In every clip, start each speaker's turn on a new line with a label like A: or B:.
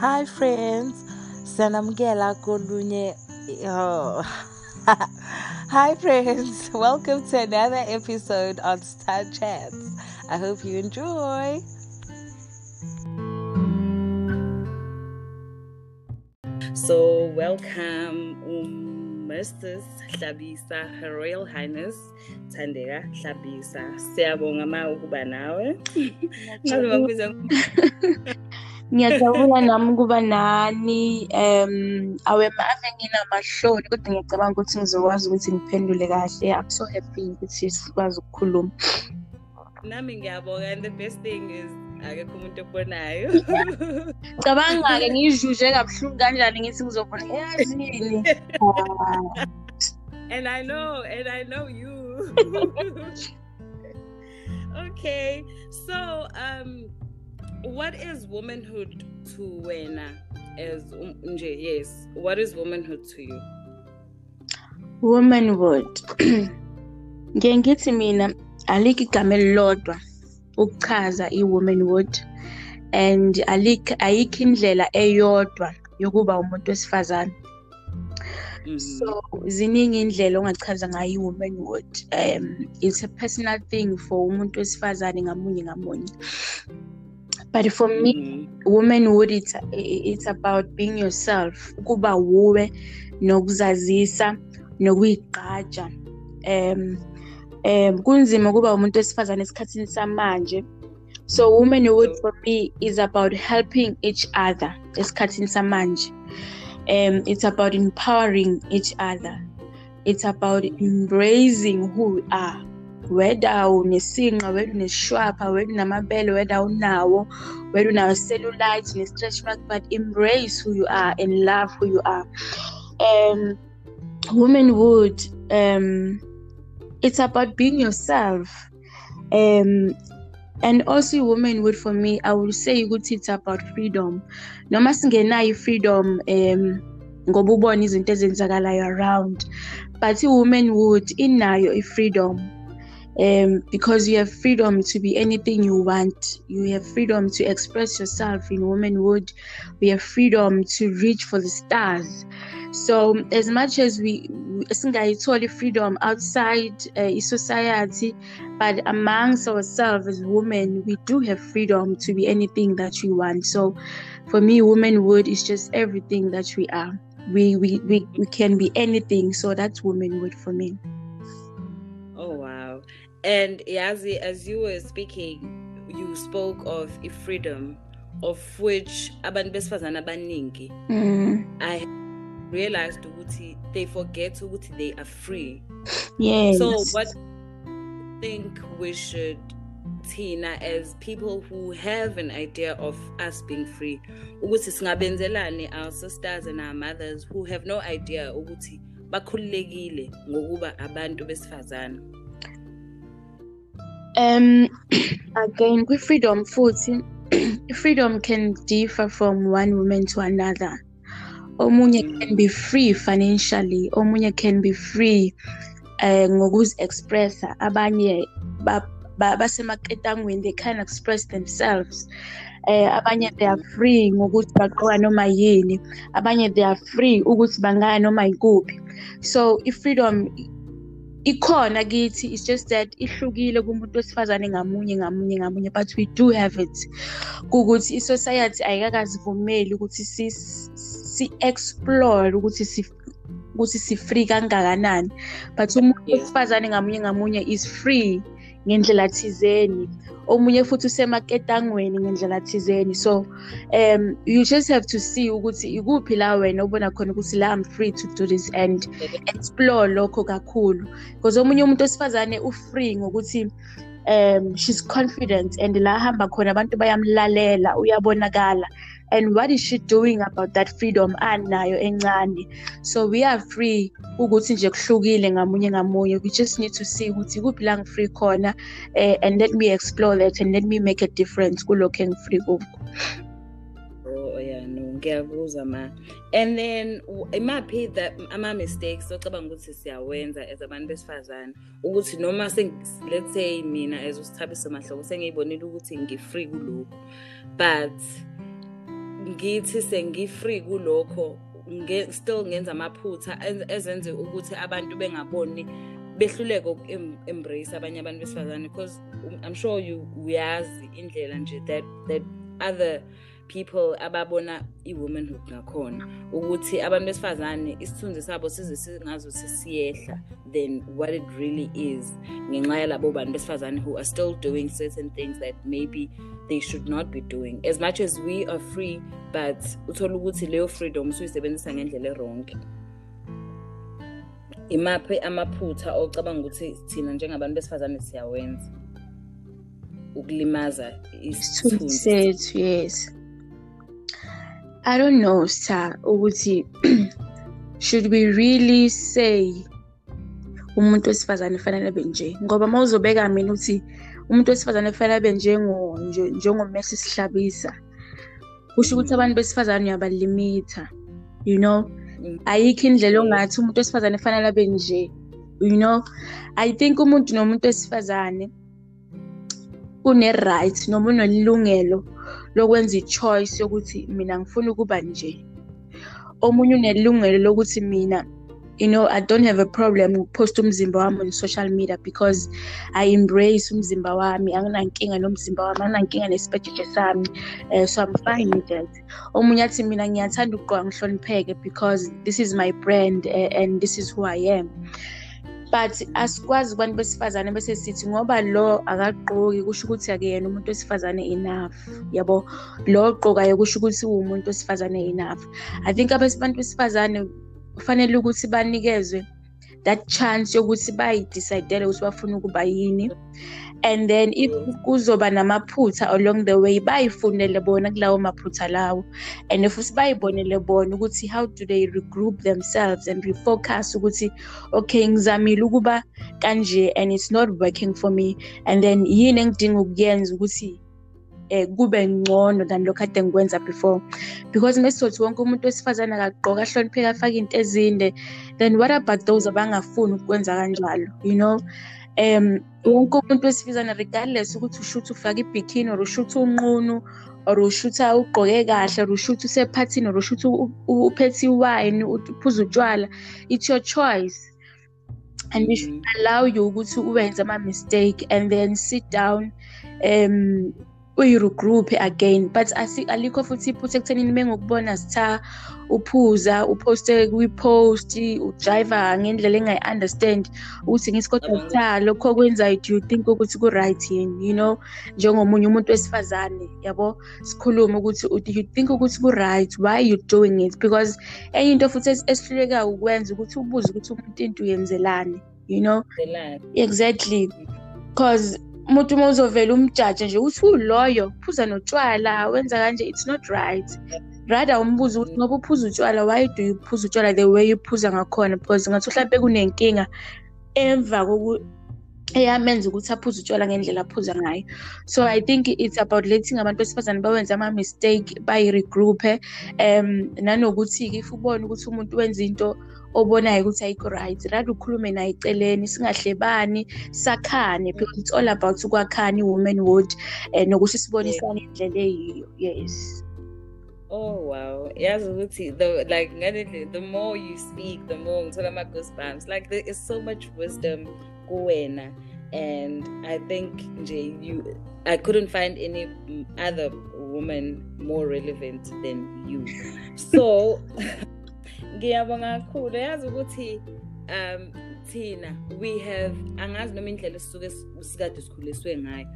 A: Hi friends, sanamukela kolunye. Oh. Hi friends, welcome to another episode on Star Chats. I hope you enjoy. So welcome um, Mrs. Hlabisa, Her Royal Highness Thandeka Hlabisa. Siyabonga ma ukuba nawe. Ngabe
B: ngiyajabula nami ukuba nani um awema ave nginamahloni kodwa ngiyacabanga ukuthi ngizokwazi ukuthi ngiphendule kahle. I'm so happy ukuthi sikwazi ukukhuluma.
A: Nami ngiyabonga and the best thing is akekho umuntu okubonayo.
B: Cabanga-ke ngiyijuje kabuhlungu kanjani ngithi ngizobona yazini
A: and i know and i know you. Okay so um what is womanhood to wena as nje yes what is womanhood to you?
B: Womanhood. Ngiye ngithi mina alikho igama elilodwa ukuchaza i-womanhood and alikho ayikho indlela eyodwa yokuba umuntu wesifazane. So ziningi indlela ongachaza ngayo i-womanhood. Um it's a personal thing for umuntu wesifazane ngamunye ngamunye. But for me womanhood it's, it's about being yourself. Ukuba wuwe nokuzazisa nokuyigqaja. Um um kunzima ukuba umuntu wesifazane esikhathini samanje. So womanhood for me is about helping each other esikhathini samanje. Um it's about empowering each other. It's about embracing who we are. Whether unesinqa whether unesishwapha whether unamabele whether unawo whether unawo cellulite ne-stretch mark but embrace who you are and love who you are. Um womanhood um it's about being yourself. Um and also womanhood for me i would say ukuthi it's about freedom. Noma singenayo i-freedom um ngoba ubona izinto ezenzakalayo around but i-womanhood inayo i-freedom. Um, because you have freedom to be anything you want. You have freedom to express yourself in womanhood. We have freedom to reach for the stars. So, as much as we, singayitholi freedom outside uh, society, but amongst ourselves as women, we do have freedom to be anything that we want. So, for me, womanhood is just everything that we are. We we we, we can be anything. So that's womanhood for me.
A: And Yazi, as you were speaking, you spoke of a freedom of which abantu besifazana abaningi. I realized ukuthi they forget ukuthi they are free.
B: Yes.
A: So what think we should Tina as people who have an idea of us being free ukuthi singabenzelani our sisters and our mothers who have no idea ukuthi bakhululekile ngokuba abantu besifazana
B: um again kwi-freedom futhi freedom can differ from one woman to another. Omunye can be free financially omunye can be free uh, ngokuzi-expressa abanye basemaketangweni they can express themselves. Eh abanye they are free ngokuthi baqoka noma yini. Abanye they are free ukuthi bangaya noma yikuphi. So i-freedom ikhona kithi it's just that ihlukile kumuntu wesifazane ngamunye ngamunye ngamunye but we do have it. Kukuthi i-society ayikakasivumeli ukuthi si-explore ukuthi si ukuthi si-free kangakanani. But umuntu wesifazane ngamunye ngamunye is free. Ngendlela thizeni omunye futhi usemaketangweni ngendlela thizeni. So um you just have to see ukuthi ikuphi la wena ubona khona ukuthi la I'm free to do this and explore lokho kakhulu. Because omunye umuntu wesifazane u-free ngokuthi um she's confident and la hamba khona abantu bayamlalela uyabonakala. And what is she doing about that freedom anayo encane? So we are free ukuthi nje kuhlukile ngamunye ngamunye. We just need to see ukuthi kuphi la ngi-free khona uh, and let me explore that and let me make a difference kulokho engi-free kukho.
A: Ngiyakuzwa ma. And then imaphi ama-mistakes ocabanga ukuthi siyawenza as abantu besifazane? Ukuthi noma let's say mina as usithabise mahlobo sengiyibonile ukuthi ngi-free kulokhu. But ngithi sengi-free kulokho still ngenza amaphutha ezenze ukuthi abantu bengaboni behluleke uku-embrace abanye abantu besifazane. Because i'm sure you uyazi indlela nje that that other people ababona i-womanhood ngakhona ukuthi abantu besifazane isithunzi sabo size singazo sisiyehla than what it really is ngenxa yalabo bantu besifazane who are still doing certain things that maybe they should not be doing. As much as we are free but uthola ukuthi leyo freedom usuyisebenzisa ngendlela eronke imaphi amaphutha ocabanga ukuthi thina njengabantu besifazane siyawenza? Ukulimaza
B: isithunzi sethu yes. I don't know sir ukuthi should we really say umuntu wesifazane fanele abe nje? Ngoba mawuzobeka mina uthi umuntu wesifazane fanele abe njengo njengomesi sihlabisa kusho ukuthi abantu besifazane uyabalimitha you know? Mm. ayikho indlela ongathi umuntu wesifazane fanele abe nje you know? I think umuntu nomuntu wesifazane une-right noma unelungelo lokwenza i-choice yokuthi mina ngifuna ukuba nje. Omunye unelungelo lokuthi mina you know i don't have a problem ukuphosta umzimba wami on social media because i embrace umzimba wami anginankinga nomzimba wami anginankinga nesipetsheje sami uh, so i'm fine with that. Omunye athi mina ngiyathanda ukugqoka ngihlonipheke because this is my brand uh, and this is who i am. But asikwazi kubantu besifazane bese sithi ngoba lo akagqoki kusho ukuthi akuyena umuntu wesifazane enough. Yabo lo ogqokayo kusho ukuthi uwumuntu wesifazane enough. I think abantu besifazane kufanele ukuthi banikezwe that chance yokuthi bayidecidele ukuthi bafuna ukuba yini. And then if kuzoba namaphutha along the way bayifundele bona kulawo maphutha lawo. And futhi bayibonele bona ukuthi how do they regroup themselves and refocus ukuthi okay ngizamile ukuba kanje and it's not working for me. And then yini engidinga ukuyenza ukuthi eh kube ngcono than lokho kade ngikwenza before? Because mesizothi wonke umuntu wesifazane akagqoka ahlonipheke afake into ezinde then what about those abangafuni ukwenza kanjalo you know? Um wonke umuntu wesifazane regardless ukuthi ushuthe ufake ibikini or ushuthe unqunu or ushutha ugqoke kahle or ushuthe usephathini or ushuthe uphethe iwine uphuze utshwala it's your choice and we should mm. allow you ukuthi uwenze ama-mistake and then sit down um uyi-regroup again but alikho futhi iphutha ekuthenini mengokubona sitha uphuza uphoste kwi-post ujiva ngendlela engayi-understand ukuthi ngithi kodwa cha lokho okwenzayo do you think ukuthi ku-right yini you know? Njengomunye umuntu wesifazane yabo? Sikhulume ukuthi do you think ukuthi ku-right why you doing it? Because enye into futhi esihlulekayo ukwenza ukuthi ubuze ukuthi umuntu into uyenzelani you know? Exactly. Because umuntu uma uzovela umjaje nje uthi uloyo phuza notshwala wenza kanje it's not right. Rather umbuze ukuthi ngoba uphuza utshwala why do you phuza utshwala the way uphuza ngakhona? Because ngathi mhlawumbe kunenkinga emva koku eyamenza ukuthi aphuze utshwala ngendlela aphuza ngayo. So i think it's about letting abantu besifazane bawenze ama-mistake bayi-regroupe um nanokuthi-ke if ubone ukuthi umuntu wenza into obonayo ukuthi ayikho right rather ukhulume naye eceleni singahlebani sakhane because it's all about ukwakhana i-womanhood um nokuthi sibonisane indlela eyiyo yes
A: Oh wow. Yazi ukuthi the like the more you speak the more ngithola ama goosebumps like there is so much wisdom kuwena and I think nje you I couldn't find any other woman more relevant than you. So ngiyabonga kakhulu yazi ukuthi um thina we have angazi noma indlela esisuke sikade sikhuliswe ngayo.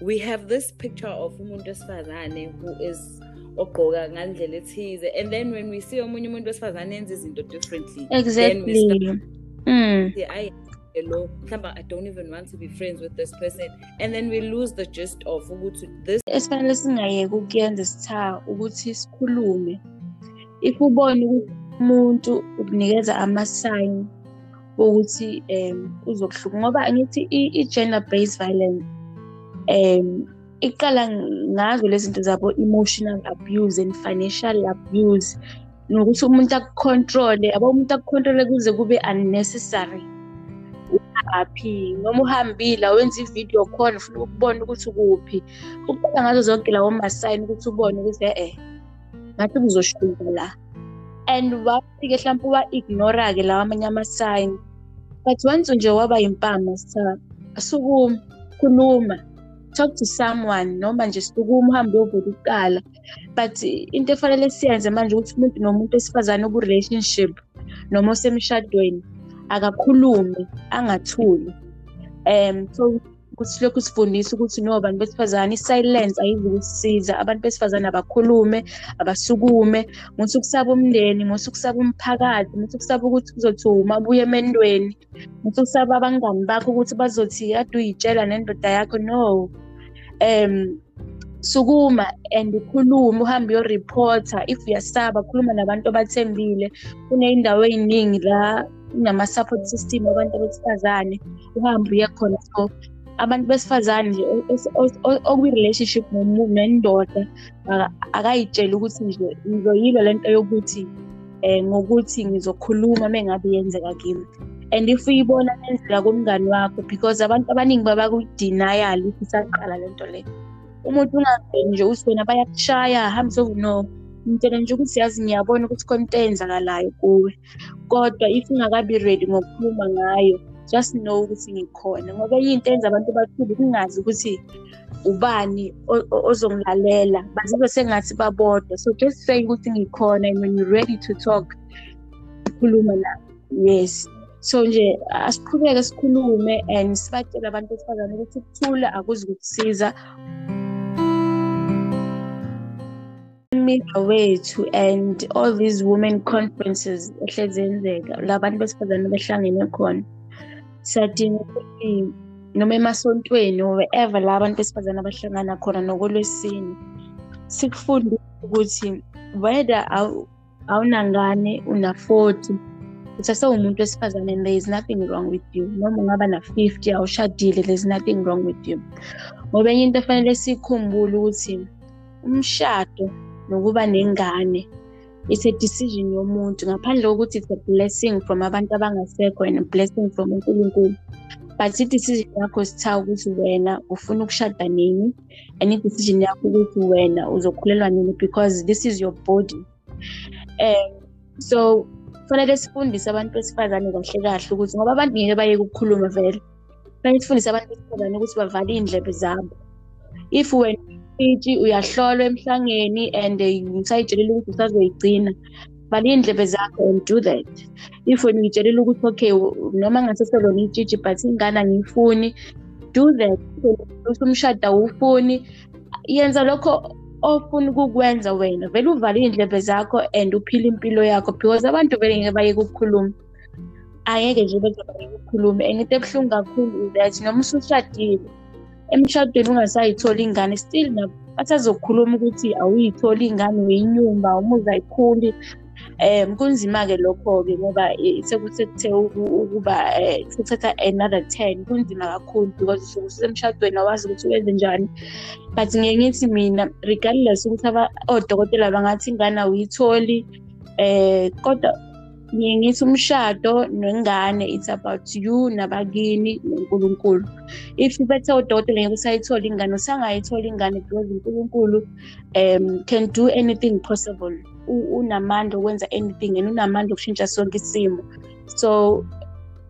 A: We have this picture of umuntu wesifazane who is ogqoka ngandlela ethize and then when we see omunye umuntu wesifazane enza izinto differently
B: exactly.
A: mm. I, lo mhlawumbe i don't even want to be friends with this person. And then we lose the gist of ukuthi this
B: esifanele singayeki ukuyenza sitha ukuthi sikhulume. If ubone ukuthi umuntu ukunikeza ama-sign wokuthi um uzokuhluka ngoba angithi i-gender based violence um iqala ngazo lezi zinto zabo-emotional abuse and financial abuse. Nokuthi umuntu akucontrole abo umuntu akucontrole kuze kube unnecessary. Uhaphi noma uhambile wenza i-video call ufuna ukubona ukuthi ukuphi. Uqala ngazo zonke lawo masayini ukuthi ubone ukuthi e-e ngathi kuzoshuka la. And wafike mhlawumpe wa-ignora-ke lawa amanye ama-sign but once nje waba yimpama sitha asukuma khuluma talk to someone noma nje sukuma uhambe uyovula ukuqala but into efanele siyenze manje ukuthi umuntu nomuntu esifazane oku-relationship noma osemshadweni akakhulume angathuli. Um so ukuthi lokhu sifundisa ukuthi no bantu besifazane i-silence ayizi ukusisiza abantu besifazane abakhulume abasukume. Muthi ukusaba umndeni muthi ukusaba umphakathi muthi ukusaba ukuthi kuzothi uma buye emendweni muthi ukusaba abangani bakho ukuthi bazothi ade uyitshela nendoda yakho. No. Um sukuma and ukhulume uhambe uyoriphotha if uyasaba khuluma nabantu abathembile kuney'ndawo ey'ningi la kunama-support system abantu besifazane uhambe uye khona so abantu besifazane nje okwi-relationship nendoda akayitsheli ukuthi nje ngizoyilwa lento yokuthi um ngokuthi ngizokhuluma uma ngabe yenzeka kimi. And if uyibona nenzeka kumngani wakho because abantu abaningi babaku-denial if isaqala lento leyo umuntu ungaveli nje uthi wena bayakushaya hambe no ngitshela nje ukuthi yazi ngiyabona ukuthi khona into eyenzakalayo kuwe. Kodwa if ungakabi ready ngokukhuluma ngayo just know ukuthi ngikhona ngoba yinto enza abantu bathule kungazi ukuthi ubani ozongilalela. Bazizwe sengathi babodwa. So just say ukuthi ngikhona and when you're ready to talk khuluma la yes. So nje asiqhubeke sikhulume and sibatshele abantu besifazane ukuthi ukuthula akuzi ukusiza media wethu and all these women conferences ehlezi yenzeka la bantu besifazane behlangene khona. Siyadinga ukuthi noma emasontweni wherever la abantu besifazane abahlangana khona nokolwesine sikufundise ukuthi whether awunangane una-forty uthathe umuntu wesifazane and there is nothing wrong with you. Noma ungaba na-fifty awushadile there is nothing wrong with you. Ngoba enye into efanele siyikhumbule ukuthi umshado nokuba nengane it's a decision yomuntu. Ngaphandle kokuthi it's a blessing from abantu abangasekho and a blessing from unkulunkulu. But i-decision yakho sitha ukuthi wena ufuna ukushada nini and i-decision yakho ukuthi wena uzokhulelwa nini because this is your body. Um so kufanele sifundise abantu besifazane kahle kahle ukuthi ngoba abantu ngeke bayeke ukukhuluma vele. Kufanele sifundise abantu besifazane ukuthi bavale iy'ndlebe zabo. If wena itshi uyahlolwa emhlangeni and usayitshelela ukuthi usazoyigcina. Vala iy'ndlebe zakho and do that. If wena uyitshelela ukuthi okay noma ngaseselona itshitshi but ingane angiyifuni do that. Usumshada awufuni yenza lokho ofuna ukukwenza wena. Vele uvale iy'ndlebe zakho and uphile impilo yakho because abantu vele ngeke bayeke ukukhuluma angeke nje beze bayeke ukukhuluma and into ebuhlungu kakhulu that noma usushadile emshadweni ungasayitholi ingane still basazokhuluma ukuthi awuyitholi ingane uyinyumba umuzi ayikhuli. Um kunzima-ke lokho-ke ngoba sekuthe ukuba sekuthatha another ten kunzima kakhulu because usuke usemshadweni awazi ukuthi wenze njani. But ngeke ngithi mina regardless ukuthi odokotela bangathi ingane awuyitholi um kodwa ngiye ngithi umshado nengane it's about you nabakini nonkulunkulu. If bethe udokotela ngeke usayithola ingane usangayithola ingane because unkulunkulu um can do anything possible. Unamandla okwenza anything and unamandla okushintsha sonke isimo. So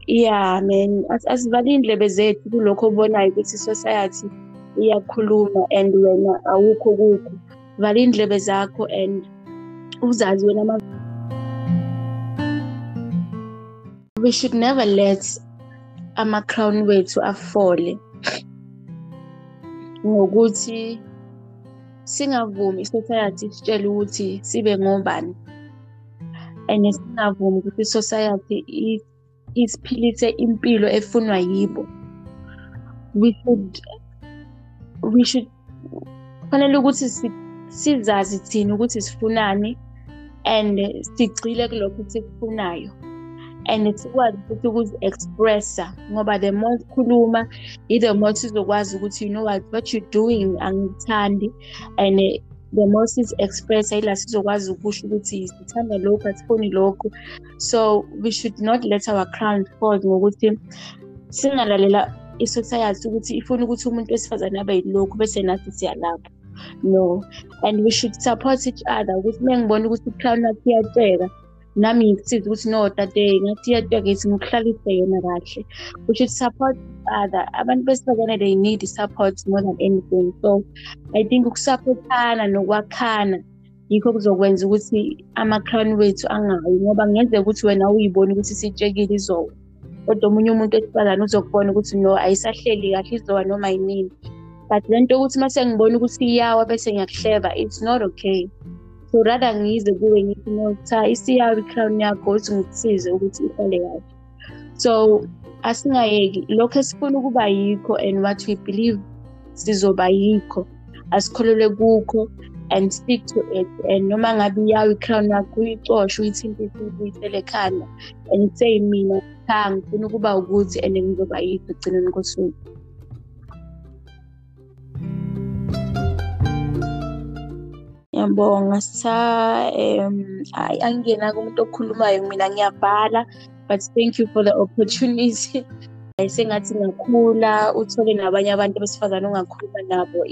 B: yeah man asivale iy'ndlebe zethu kulokho obonayo ukuthi i-society iyakhuluma and wena awukho kukho. Vala iy'ndlebe zakho and uzazi wena we should never let ama-crown wethu afole. Ngokuthi singavumi i-society isitshele ukuthi sibe ngobani. And singavumi ukuthi i-society isiphilise impilo efunwa yibo. We should we should kufanele ukuthi sizazi thina ukuthi sifunani and sigcile kulokho sikufunayo and sikwazi futhi ukuzi-expressa ngoba the more sikhuluma i-the more sizokwazi ukuthi you know what what you doing angikuthandi. And the more sizi-expressa yila sizokwazi ukusho ukuthi sithanda lokhu asifuni lokhu. So we should not let our crown fall ngokuthi singalalela i-society ukuthi ifuna ukuthi umuntu wesifazane abe yilokhu bese nathi siyalapha. No. And we should support each other ukuthi uma ngibona ukuthi i-crown yakho iyatsheka nami ngikusize ukuthi no tate ngathi iyatsheka ithi ngikuhlalise yona kahle. We should support each other. Abantu besifazane they need support more than anything. So i think ukusupportana nokwakhana yikho kuzokwenza ukuthi ama-crown wethu angawi ngoba kungenzeka ukuthi wena uyibone ukuthi sitshekile izowa. Kodwa omunye umuntu wesifazane uzokubona ukuthi no ayisahleli kahle izowa noma yinini but le nto ukuthi uma sengibona ukuthi iyawa bese ngiyakuhleva it's not okay. So rather ngize kuwe ngithi no cha isiyawa i-crown yakho ukuthi ngikusize ukuthi ihlale kahle. So asingayeki lokho esifuna ukuba yikho and what we believe sizoba yikho. Asikholelwe kukho and stick to it. And noma ngabe iyawo i-crown yakho uyicoshe uyithintise uyibuyisele ekhanda and say mina cha ngifuna ukuba ukuthi and ngizoba yikho egcineni kosuku Ngiyabonga Sitha um hhayi angingena kumuntu okhulumayo mina ngiyabhala but thank you for the opportunity. Sengathi ngakhula uthole nabanye abantu besifazane ongakhuluma nabo